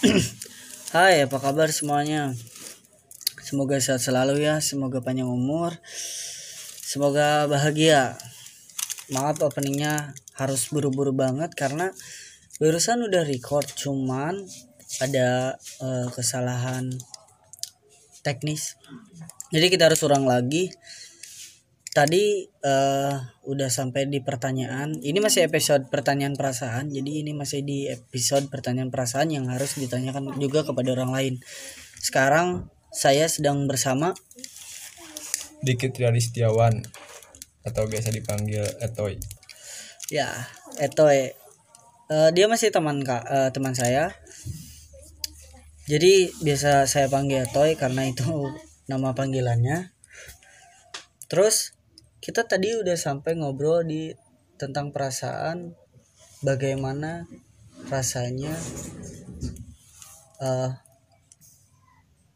Hai, apa kabar semuanya? Semoga sehat selalu ya, semoga panjang umur, semoga bahagia. Maaf openingnya harus buru-buru banget karena barusan udah record, cuman ada eh, kesalahan teknis. Jadi kita harus ulang lagi. Tadi eh, udah sampai di pertanyaan. Ini masih episode pertanyaan perasaan. Jadi ini masih di episode pertanyaan perasaan yang harus ditanyakan juga kepada orang lain. Sekarang saya sedang bersama Dikit Riyadi Setiawan atau biasa dipanggil Etoy. ya Etoy. Eh, dia masih teman kak eh, teman saya. Jadi biasa saya panggil Etoy karena itu nama panggilannya. Terus kita tadi udah sampai ngobrol di tentang perasaan bagaimana rasanya eh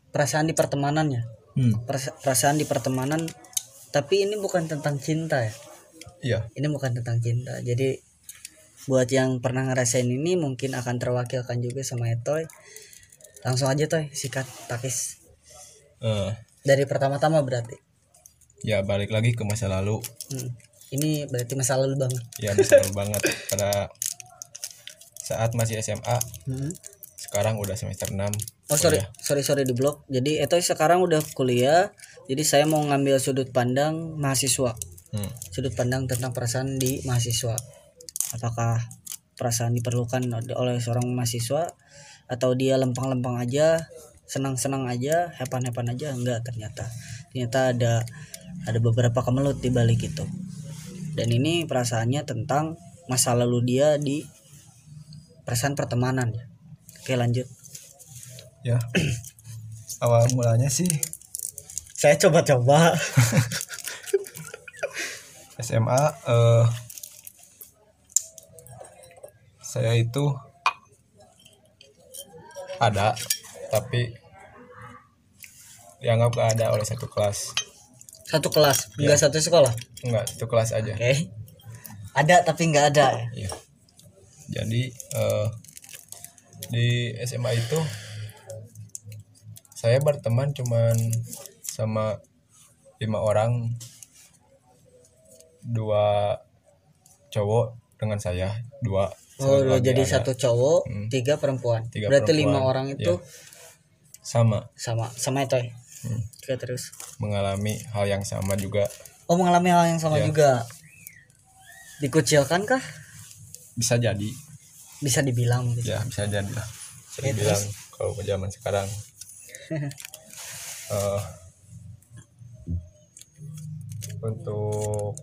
perasaan di pertemanan ya? Hmm. Perasa- perasaan di pertemanan tapi ini bukan tentang cinta ya? Iya. ini bukan tentang cinta. Jadi buat yang pernah ngerasain ini mungkin akan terwakilkan juga sama Etoy. Langsung aja Toy sikat takis. Eh, dari pertama-tama berarti ya balik lagi ke masa lalu. Hmm. ini berarti masa lalu banget Ya masa lalu banget pada saat masih SMA. Hmm. Sekarang udah semester 6. Oh sorry, sorry sorry di blok. Jadi Etoy sekarang udah kuliah. Jadi saya mau ngambil sudut pandang mahasiswa. Hmm. Sudut pandang tentang perasaan di mahasiswa. Apakah perasaan diperlukan oleh seorang mahasiswa atau dia lempang-lempang aja, senang-senang aja, hepan-hepan aja? Enggak ternyata. Ternyata ada ada beberapa kemelut di balik itu. Dan ini perasaannya tentang masa lalu dia di perasaan pertemanan ya. Oke lanjut. Ya. Awal mulanya sih Saya coba-coba. SMA eh saya itu ada tapi dianggap gak ada oleh satu kelas Satu kelas, enggak satu sekolah. enggak satu kelas aja Oke. Ada tapi nggak ada. ya? Iya. Jadi eh, di SMA itu saya berteman cuman sama lima orang, dua cowok dengan saya, dua. Oh, lo jadi ada. satu cowok, Hmm. tiga perempuan. Tiga Berarti perempuan, lima orang itu iya. sama sama sama itu ya. Hmm. Oke terus. mengalami hal yang sama juga. Oh mengalami hal yang sama Iya. juga. Dikucilkan kah? Bisa jadi, Bisa dibilang gitu. ya bisa jadi lah. Bisa Oke, dibilang kalau zaman sekarang. Eh, untuk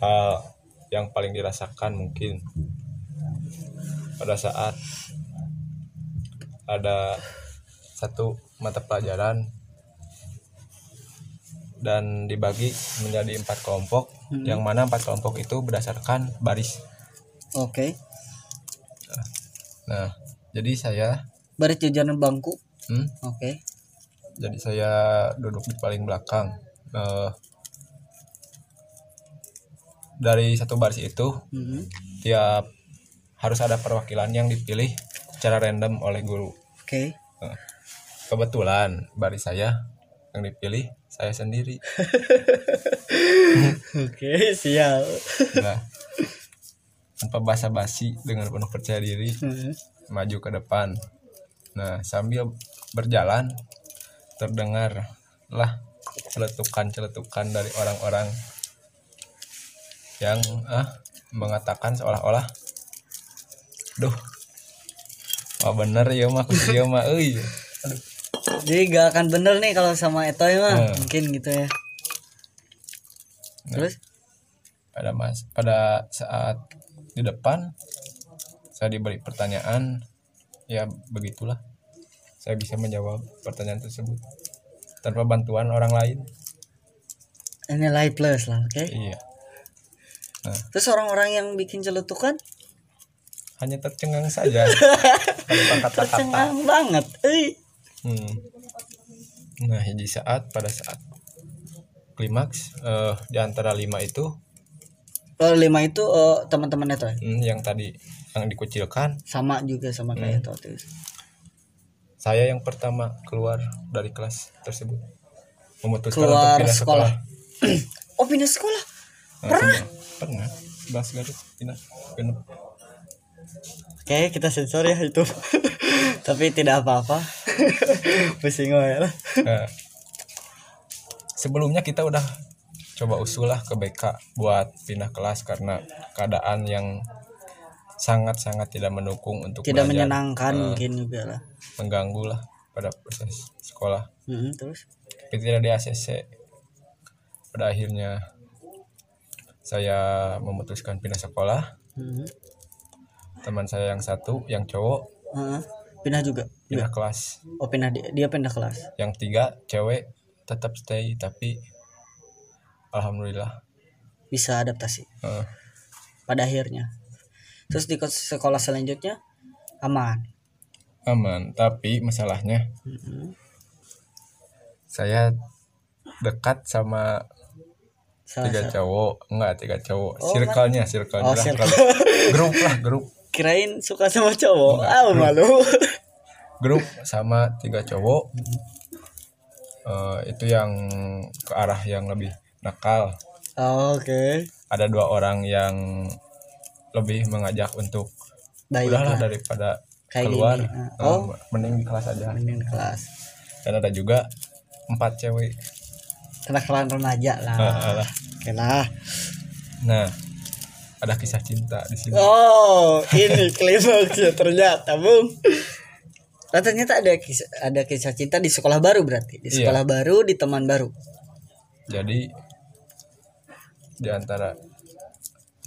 hal yang paling dirasakan mungkin pada saat ada satu mata pelajaran dan dibagi menjadi empat kelompok Hmm. yang mana empat kelompok itu berdasarkan baris Oke. nah jadi saya Baris jajanan bangku. hmm, Oke. jadi saya duduk di paling belakang Eh, dari satu baris itu Mhm. tiap harus ada perwakilan yang dipilih secara random oleh guru Oke. Nah, kebetulan baris saya yang dipilih saya sendiri. Oke siap. nah tanpa basa-basi dengan penuh percaya diri Mhm. maju ke depan. Nah sambil berjalan terdengar lah celetukan-celetukan dari orang-orang yang ah mengatakan seolah-olah duh wah bener ya mah? Dia mah? Euy. Aduh Jadi gak akan bener nih kalau sama Etoy mah Hmm. mungkin gitu ya. Nah. Terus? pada mas pada saat di depan saya diberi pertanyaan ya begitulah saya bisa menjawab pertanyaan tersebut tanpa bantuan orang lain Ini light plus lah, oke? iya nah Terus orang-orang yang bikin celetukan hanya tercengang saja kata-kata tercengang banget. Eh. Hmm. Nah, di saat pada saat klimaks eh, di antara lima itu? Oh, lima itu oh, teman-teman itu ya? hmm, yang tadi yang dikucilkan? Sama juga sama kayak itu tuh saya yang pertama keluar dari kelas tersebut. Memutuskan Keluar untuk pindah sekolah. sekolah, oh pindah sekolah? Nah, semua- pernah. Bas Garut pindah. Genep oke kita sensor ya itu tapi tidak apa-apa. Pusing ya. Lah Nah, sebelumnya kita udah coba usul lah ke BK buat pindah kelas karena keadaan yang sangat-sangat tidak mendukung untuk tidak belajar. menyenangkan Eh, mungkin juga lah. mengganggu lah pada proses sekolah. Mm, terus? Tapi tidak di ACC pada akhirnya saya memutuskan pindah sekolah. Mm. teman saya yang satu yang cowok Heeh. Pindah juga? Pindah kelas. Oh pindah dia, dia pindah kelas? Yang tiga cewek tetap stay tapi alhamdulillah. Bisa adaptasi. Eh, pada akhirnya. Terus di sekolah selanjutnya aman? Aman tapi masalahnya Mm-mm. saya dekat sama Salah tiga satu- cowok. Enggak tiga cowok. Oh, circle-nya circle Oh, circle. grup lah grup. Kirain suka sama cowok. Ah malu grup sama tiga cowok. Eh, itu yang ke arah yang lebih nakal. Oh, oke. Ada dua orang yang lebih mengajak untuk baik udahlah lah. daripada Kayak keluar. gini. eh, Oh. mending di kelas aja. Mending di kelas. Dan ada juga empat cewek. Kenakalan remaja lah. Ah, alah. oke lah. Nah ada kisah cinta di sini. Oh ini klimaksnya ternyata bung Nah, ternyata ada kisah ada kisah cinta di sekolah baru berarti. Di Iya. sekolah baru di teman baru. Jadi di antara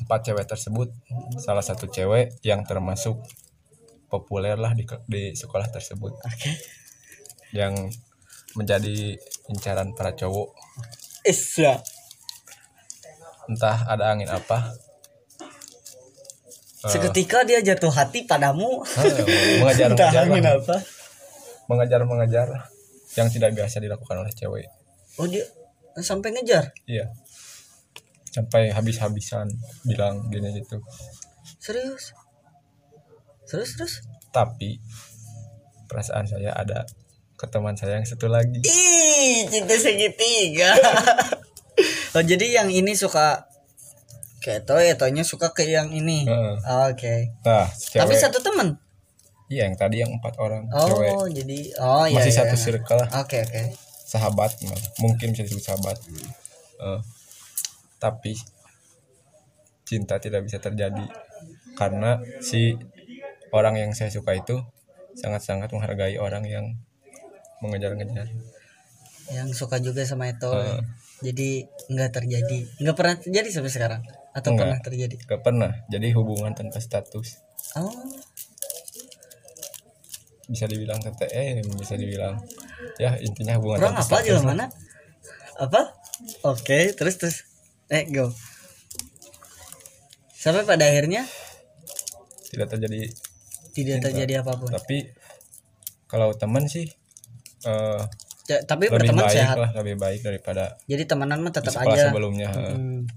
empat cewek tersebut salah satu cewek yang termasuk populer lah di, di sekolah tersebut. Oke. Yang menjadi incaran para cowok. Isya entah ada angin apa seketika dia jatuh hati padamu. Eh, mengajar mengajar. lah. apa mengajar mengajar. Yang tidak biasa dilakukan oleh cewek. Oh dia sampai ngejar? Iya. Sampai habis-habisan bilang gini gitu. Serius? Terus terus? Tapi perasaan saya ada ke teman saya yang satu lagi. Ih cinta segitiga. Oh jadi yang ini suka kayak toy toynya suka ke yang ini. Heeh. Oh, oke. Nah tapi cewek. satu teman iya yang tadi yang empat orang oh cewek. jadi oh iya masih iya. satu circle lah. Oke oke. Sahabat malah. mungkin bisa disebut sahabat. Eh, tapi cinta tidak bisa terjadi karena si orang yang saya suka itu sangat-sangat menghargai orang yang mengejar-ngejar. Yang suka juga sama itu Heeh. jadi nggak terjadi. Nggak pernah terjadi sampai sekarang atau Nggak. pernah terjadi? Gak pernah. Jadi hubungan tanpa status. Oh. Bisa dibilang TTM bisa dibilang ya intinya hubungan kurang tanpa apa status lah. mana? Apa? Oke terus terus. Eh go. Sampai pada akhirnya? Tidak terjadi. Tidak Cinta. terjadi apa pun. Tapi kalau teman sih eh, Ya, tapi lebih berteman baik sehat. lah lebih baik daripada jadi temenan mah tetap aja. sebelumnya. Hmm.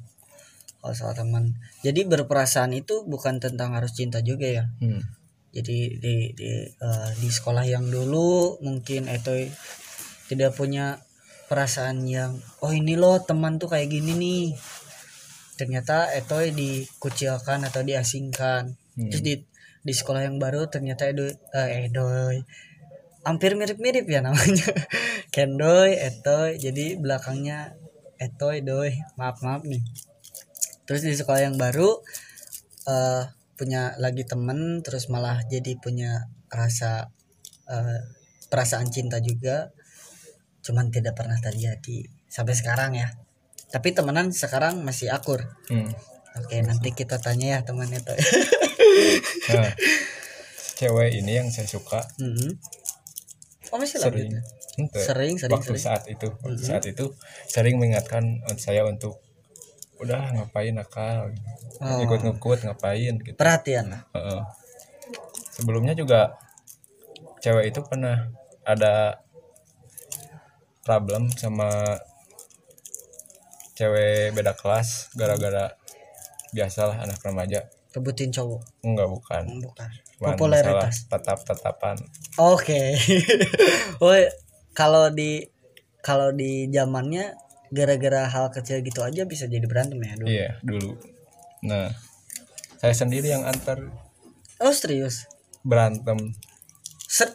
Kalau soal teman. Jadi berperasaan itu bukan tentang harus cinta juga ya. Hmm. jadi di di eh, di sekolah yang dulu mungkin itu tidak punya perasaan yang oh ini loh teman tuh kayak gini nih. Ternyata Etoy dikucilkan atau diasingkan. Hmm. terus di di sekolah yang baru ternyata Edoy eh, Edoy hampir mirip-mirip ya namanya. Kendoy Etoy. Jadi belakangnya Etoy Doy. Maaf maaf nih terus di sekolah yang baru eh punya lagi temen terus malah jadi punya rasa eh, perasaan cinta juga cuman tidak pernah terjadi sampai sekarang ya tapi temenan sekarang masih akur Hmm. oke nanti kita tanya ya teman itu Nah, cewek ini yang saya suka Mhm. oh masih sering lanjut Ente, Sering, sering, waktu sering. saat itu waktu Mhm. saat itu sering mengingatkan saya untuk udah ngapain nakal? Oh. ikut ngikut ngapain gitu. Perhatian lah. Heeh. sebelumnya juga cewek itu pernah ada problem sama cewek beda kelas gara-gara biasalah anak remaja. Rebutin cowok? Enggak bukan. Bukan. Cuman popularitas? masalah tetap-tetapan Oke. oh, kalau di kalau di zamannya gara-gara hal kecil gitu aja bisa jadi berantem ya, dulu. iya dulu nah saya sendiri yang antar Oh, serius. berantem Ser-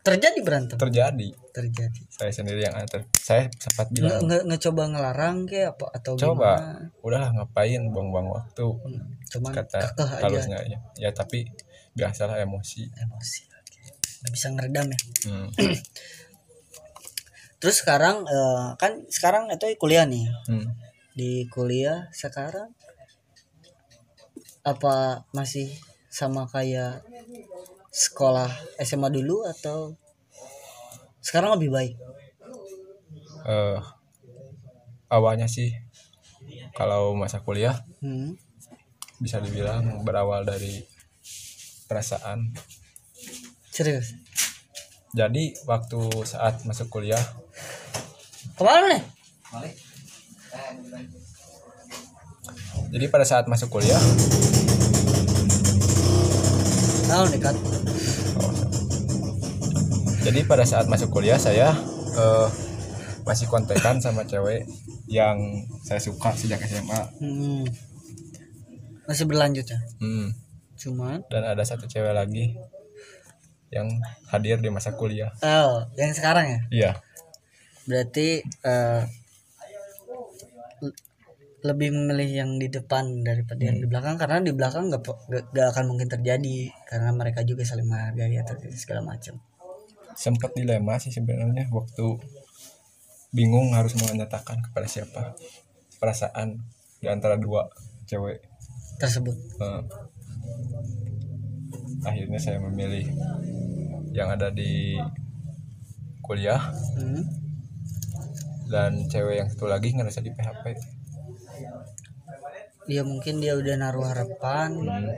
terjadi berantem. terjadi terjadi. saya sendiri yang antar saya sempat Nge, bilang nge, ngecoba ngelarang ke apa atau coba gimana? udahlah ngapain buang-buang waktu Hmm, Cuman kata kekeh aja halusnya ya. ya tapi biasalah emosi emosi. Oke. Nggak bisa ngeredam ya. hmm. Terus sekarang eh, kan sekarang itu kuliah nih. Hmm. Di kuliah sekarang apa masih sama kayak sekolah SMA dulu atau sekarang lebih baik? eh awalnya sih kalau masa kuliah Hmm. bisa dibilang berawal dari perasaan Serius. Jadi waktu saat masuk kuliah Ke mana nih? jadi pada saat masuk kuliah Tahu nih kan? oh, jadi pada saat masuk kuliah saya eh, masih kontekan sama cewek yang saya suka sejak SMA Hmm. Masih berlanjut ya. Hmm. Cuman dan ada satu cewek lagi yang hadir di masa kuliah oh, yang sekarang ya. iya Berarti le- lebih memilih yang di depan daripada yang di belakang karena di belakang nggak po- nggak nggak akan mungkin terjadi karena mereka juga saling menghargai atau segala macam. sempat dilema sih sebenarnya waktu bingung harus menyatakan kepada siapa perasaan di antara dua cewek tersebut. Eh, akhirnya saya memilih yang ada di kuliah. Hmm. dan cewek yang satu lagi ngerasa di PHP Dia mungkin dia udah naruh harapan. Hmm,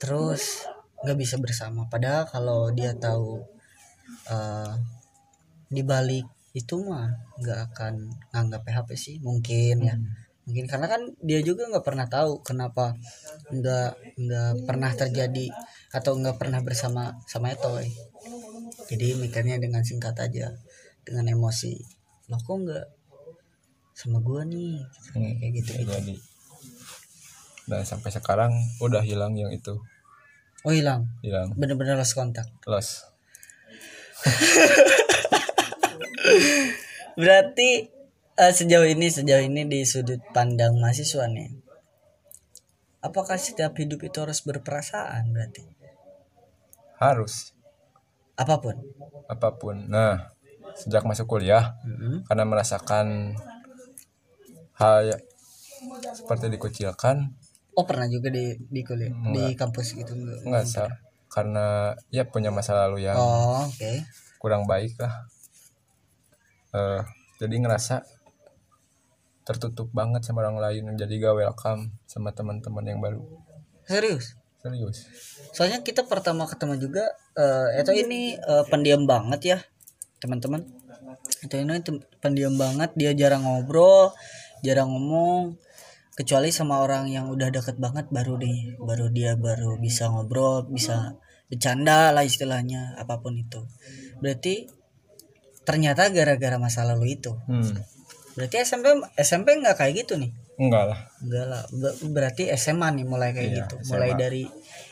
terus nggak bisa bersama. Padahal kalau dia tahu eh di balik itu mah nggak akan nganggap PHP sih mungkin ya. Mungkin karena kan dia juga nggak pernah tahu kenapa nggak nggak pernah terjadi atau nggak pernah bersama sama Etoy. Jadi mikirnya dengan singkat aja dengan emosi. Lo kok nggak sama gua nih? Hmm, kayak gitu gitu jadi dan sampai sekarang udah hilang yang itu. Oh hilang? Hilang. Bener-bener lost kontak lost. Berarti eh, sejauh ini sejauh ini di sudut pandang mahasiswa nih apakah setiap hidup itu harus berperasaan berarti harus. Apa pun. Apa pun. Nah sejak masuk kuliah Mm-mm. karena merasakan hal ya- seperti dikucilkan oh pernah juga di di kuliah di kampus gitu? Enggak. Enggak karena ya punya masa lalu yang oh oke. kurang baik lah. Eh, jadi ngerasa tertutup banget sama orang lain jadi gak welcome sama teman-teman yang baru. Serius serius soalnya kita pertama ketemu juga eh itu ini eh, pendiam banget ya teman-teman. Itu ini pendiam banget dia jarang ngobrol jarang ngomong kecuali sama orang yang udah deket banget baru deh baru dia baru bisa ngobrol bisa bercanda lah istilahnya apa pun itu. Berarti ternyata gara-gara masa lalu itu. Hmm. Berarti SMP SMP nggak kayak gitu nih enggak lah Enggak lah, Ber- berarti SMA nih mulai kayak Iya, gitu. SMA. Mulai dari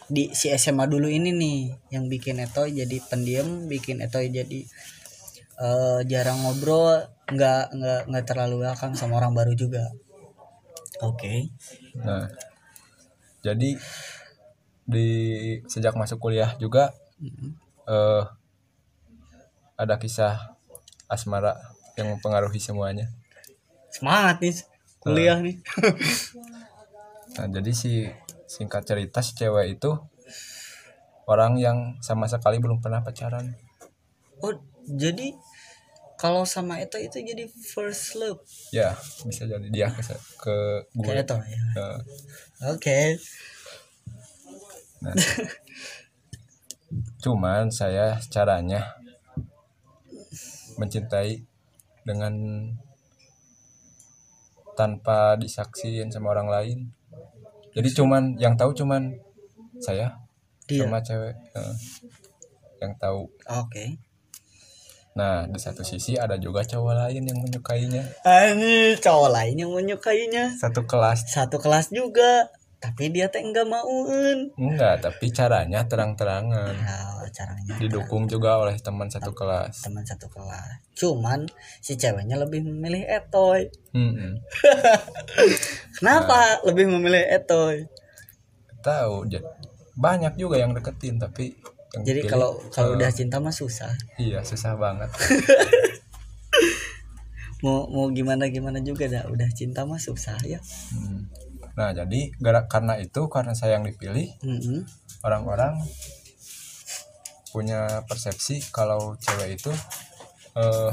di si SMA dulu ini nih yang bikin Etoy jadi pendiam, bikin Etoy jadi eh, jarang ngobrol, nggak nggak nggak terlalu welcome sama orang baru juga. Oke. nah jadi di sejak masuk kuliah juga Mm-mm. eh ada kisah asmara yang mempengaruhi semuanya Semangat nih kuliah nih. Nah, jadi si singkat cerita si cewek itu orang yang sama sekali belum pernah pacaran. oh, jadi kalau sama itu itu jadi first love. Ya, bisa jadi dia ke, ke gue. Kayak ya. Oke. nah. Cuman saya caranya mencintai dengan tanpa disaksiin sama orang lain. jadi cuman yang tahu cuman saya dia? sama cewek eh, yang tahu. Oke. Nah di satu sisi ada juga cowok lain yang menyukainya. Ini cowok lain yang menyukainya. Satu kelas. Satu kelas juga. Tapi dia teh enggak mauin. Enggak tapi caranya terang-terangan. Nah, caranya didukung juga oleh teman satu kelas. teman satu kelas. Cuman si ceweknya lebih memilih etoy. Hmm, kenapa lebih memilih etoy? Tahu banyak juga yang deketin tapi yang jadi kalau kalau eh, udah cinta mah susah. iya susah banget. Mau mau gimana gimana juga dah. Udah cinta mah susah ya. Hmm. nah jadi gara karena itu karena saya yang dipilih orang-orang punya persepsi kalau cewek itu eh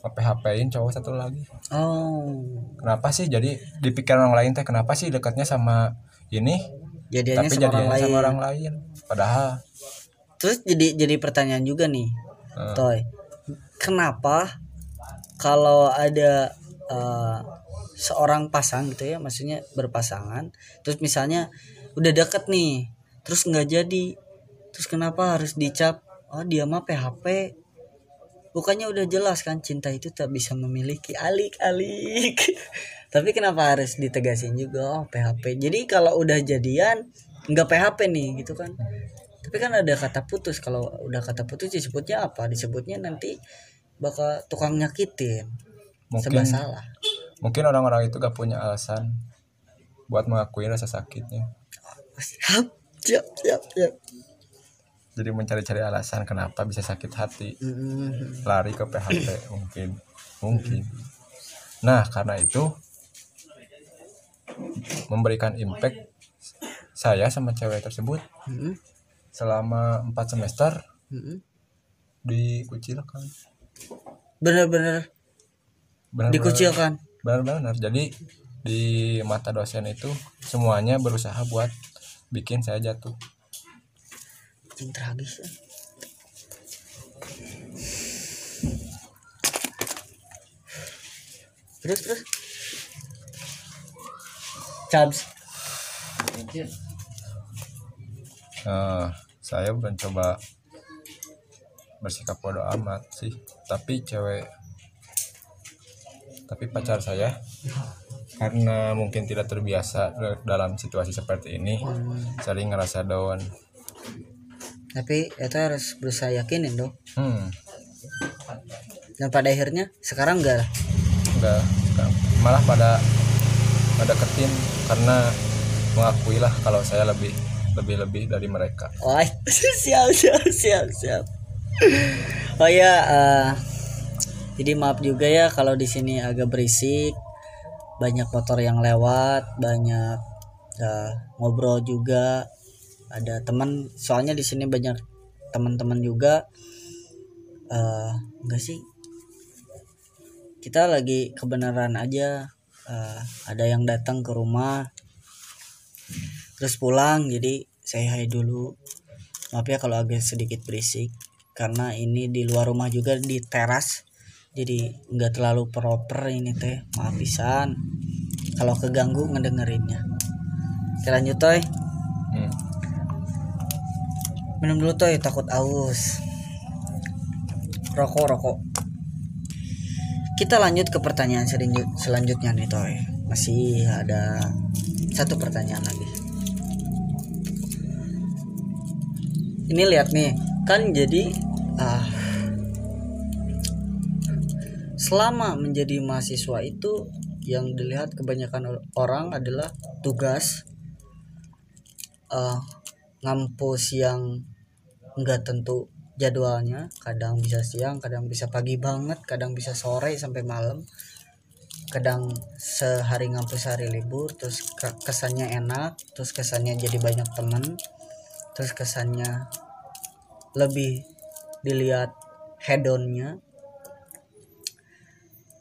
PHP-in cowok satu lagi. Oh. Kenapa sih? Jadi dipikir orang lain teh kenapa sih dekatnya sama ini jadiannya tapi sama orang jadinya lain? sama orang lain? Padahal terus jadi jadi pertanyaan juga nih eh, Toy. Kenapa kalau ada eh, seorang pasang gitu ya maksudnya berpasangan terus misalnya udah deket nih terus nggak jadi terus kenapa harus dicap? Oh dia mah PHP bukannya udah jelas kan cinta itu tak bisa memiliki alik-alik. Tapi kenapa harus ditegasin juga? Oh PHP jadi kalau udah jadian nggak PHP nih gitu kan. Tapi kan ada kata putus. Kalau udah kata putus disebutnya apa? Disebutnya nanti bakal tukang nyakitin. Mungkin salah. mungkin orang-orang itu gak punya alasan buat mengakui rasa sakitnya. Siap siap siap siap jadi mencari-cari alasan kenapa bisa sakit hati. Mm, lari ke PHP mungkin mungkin. Nah karena itu memberikan impact saya sama cewek tersebut mm, selama empat semester mm. dikucilkan. Bener-bener Benar-benar- dikucilkan. benar-benar. Jadi di mata dosen itu semuanya berusaha buat bikin saya jatuh Anjing tragis ya. terus terus Cabs Nah, saya mencoba bersikap bodoh amat sih. Tapi cewek, tapi pacar saya karena mungkin tidak terbiasa dalam situasi seperti ini, sering ngerasa down. Tapi itu harus berusaha yakinin dong. Hmm, dan pada akhirnya sekarang enggak lah. Enggak, malah pada pada ketin karena mengakui lah kalau saya lebih lebih lebih dari mereka. Oh, siap siap siap siap. Oh ya, eh, jadi maaf juga ya kalau di sini agak berisik, banyak motor yang lewat, banyak eh, ngobrol juga, ada teman, soalnya di sini banyak teman-teman juga. eh enggak sih, kita lagi kebenaran aja. eh, ada yang datang ke rumah, terus pulang jadi saya hai dulu maaf ya kalau agak sedikit berisik karena ini di luar rumah juga di teras jadi nggak terlalu proper ini teh maaf pisan kalau keganggu ngedengerinnya oke lanjut toy. Minum dulu toy takut aus. Rokok rokok. Kita lanjut ke pertanyaan selanjut- selanjutnya nih toy masih ada satu pertanyaan lagi. Ini lihat nih kan jadi ah selama menjadi mahasiswa itu yang dilihat kebanyakan or- orang adalah tugas ah, ngampus yang enggak tentu jadwalnya. Kadang bisa siang kadang bisa pagi banget kadang bisa sore sampai malam. Kadang sehari ngampus sehari libur terus ke- kesannya enak terus kesannya jadi banyak temen terus kesannya lebih dilihat hedonnya.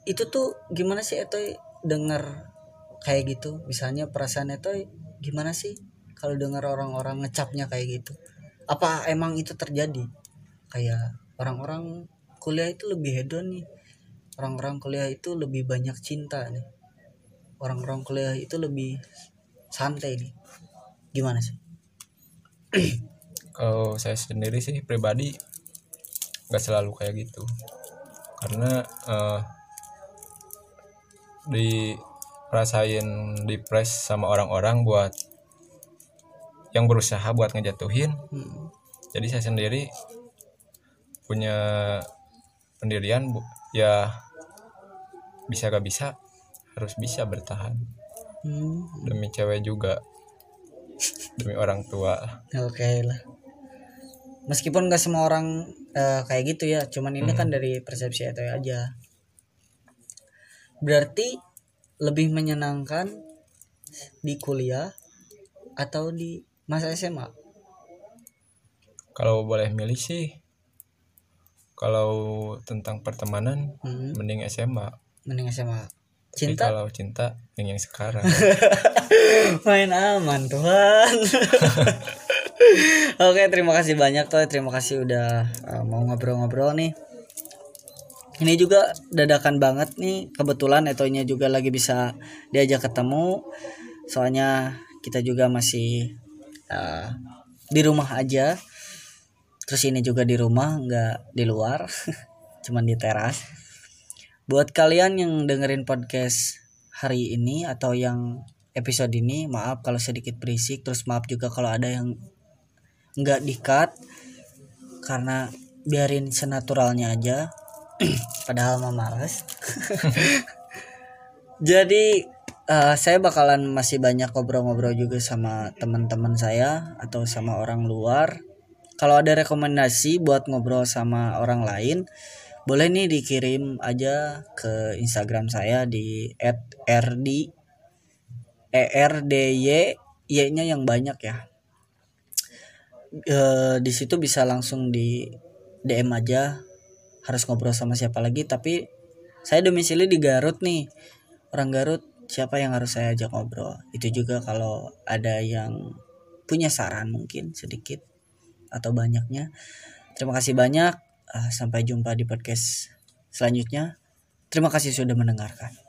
Itu tuh gimana sih Etoy denger kayak gitu? Misalnya perasaan Etoy gimana sih kalau dengar orang-orang ngecapnya kayak gitu apa emang itu terjadi? Kayak orang-orang kuliah itu lebih hedon nih. Orang-orang kuliah itu lebih banyak cinta nih. Orang-orang kuliah itu lebih santai nih. Gimana sih? Kalau saya sendiri sih pribadi nggak selalu kayak gitu. Karena eh, dirasain depres sama orang-orang buat yang berusaha buat ngejatuhin. Hmm. jadi saya sendiri punya pendirian bu ya bisa gak bisa harus bisa bertahan. Hmm. demi cewek juga. Demi orang tua. Oke lah. Meskipun nggak semua orang eh, kayak gitu ya cuman ini kan dari persepsi itu aja. Berarti lebih menyenangkan di kuliah atau di masa SMA kalau boleh milih sih kalau tentang pertemanan Hmm, mending SMA mending SMA Tapi cinta? kalau cinta mending yang sekarang. Main aman Tuhan. Oke terima kasih banyak tuh terima kasih udah uh, mau ngobrol-ngobrol nih. Ini juga dadakan banget nih. Kebetulan etonya juga lagi bisa diajak ketemu. Soalnya kita juga masih uh, di rumah aja. Terus ini juga di rumah nggak di luar cuman di teras. Buat kalian yang dengerin podcast hari ini atau yang episode ini maaf kalau sedikit berisik. Terus maaf juga kalau ada yang nggak di-cut karena biarin senaturalnya aja. Padahal mah males. Jadi eh, saya bakalan masih banyak ngobrol-ngobrol juga sama teman-teman saya atau sama orang luar kalau ada rekomendasi buat ngobrol sama orang lain boleh nih dikirim aja ke Instagram saya di @rd E R D Y Y-nya yang banyak ya. Eh di situ bisa langsung di DM aja harus ngobrol sama siapa lagi tapi saya domisili di Garut nih. Orang Garut siapa yang harus saya ajak ngobrol? Itu juga kalau ada yang punya saran mungkin sedikit atau banyaknya. Terima kasih banyak. Ah, sampai jumpa di podcast selanjutnya. Terima kasih sudah mendengarkan.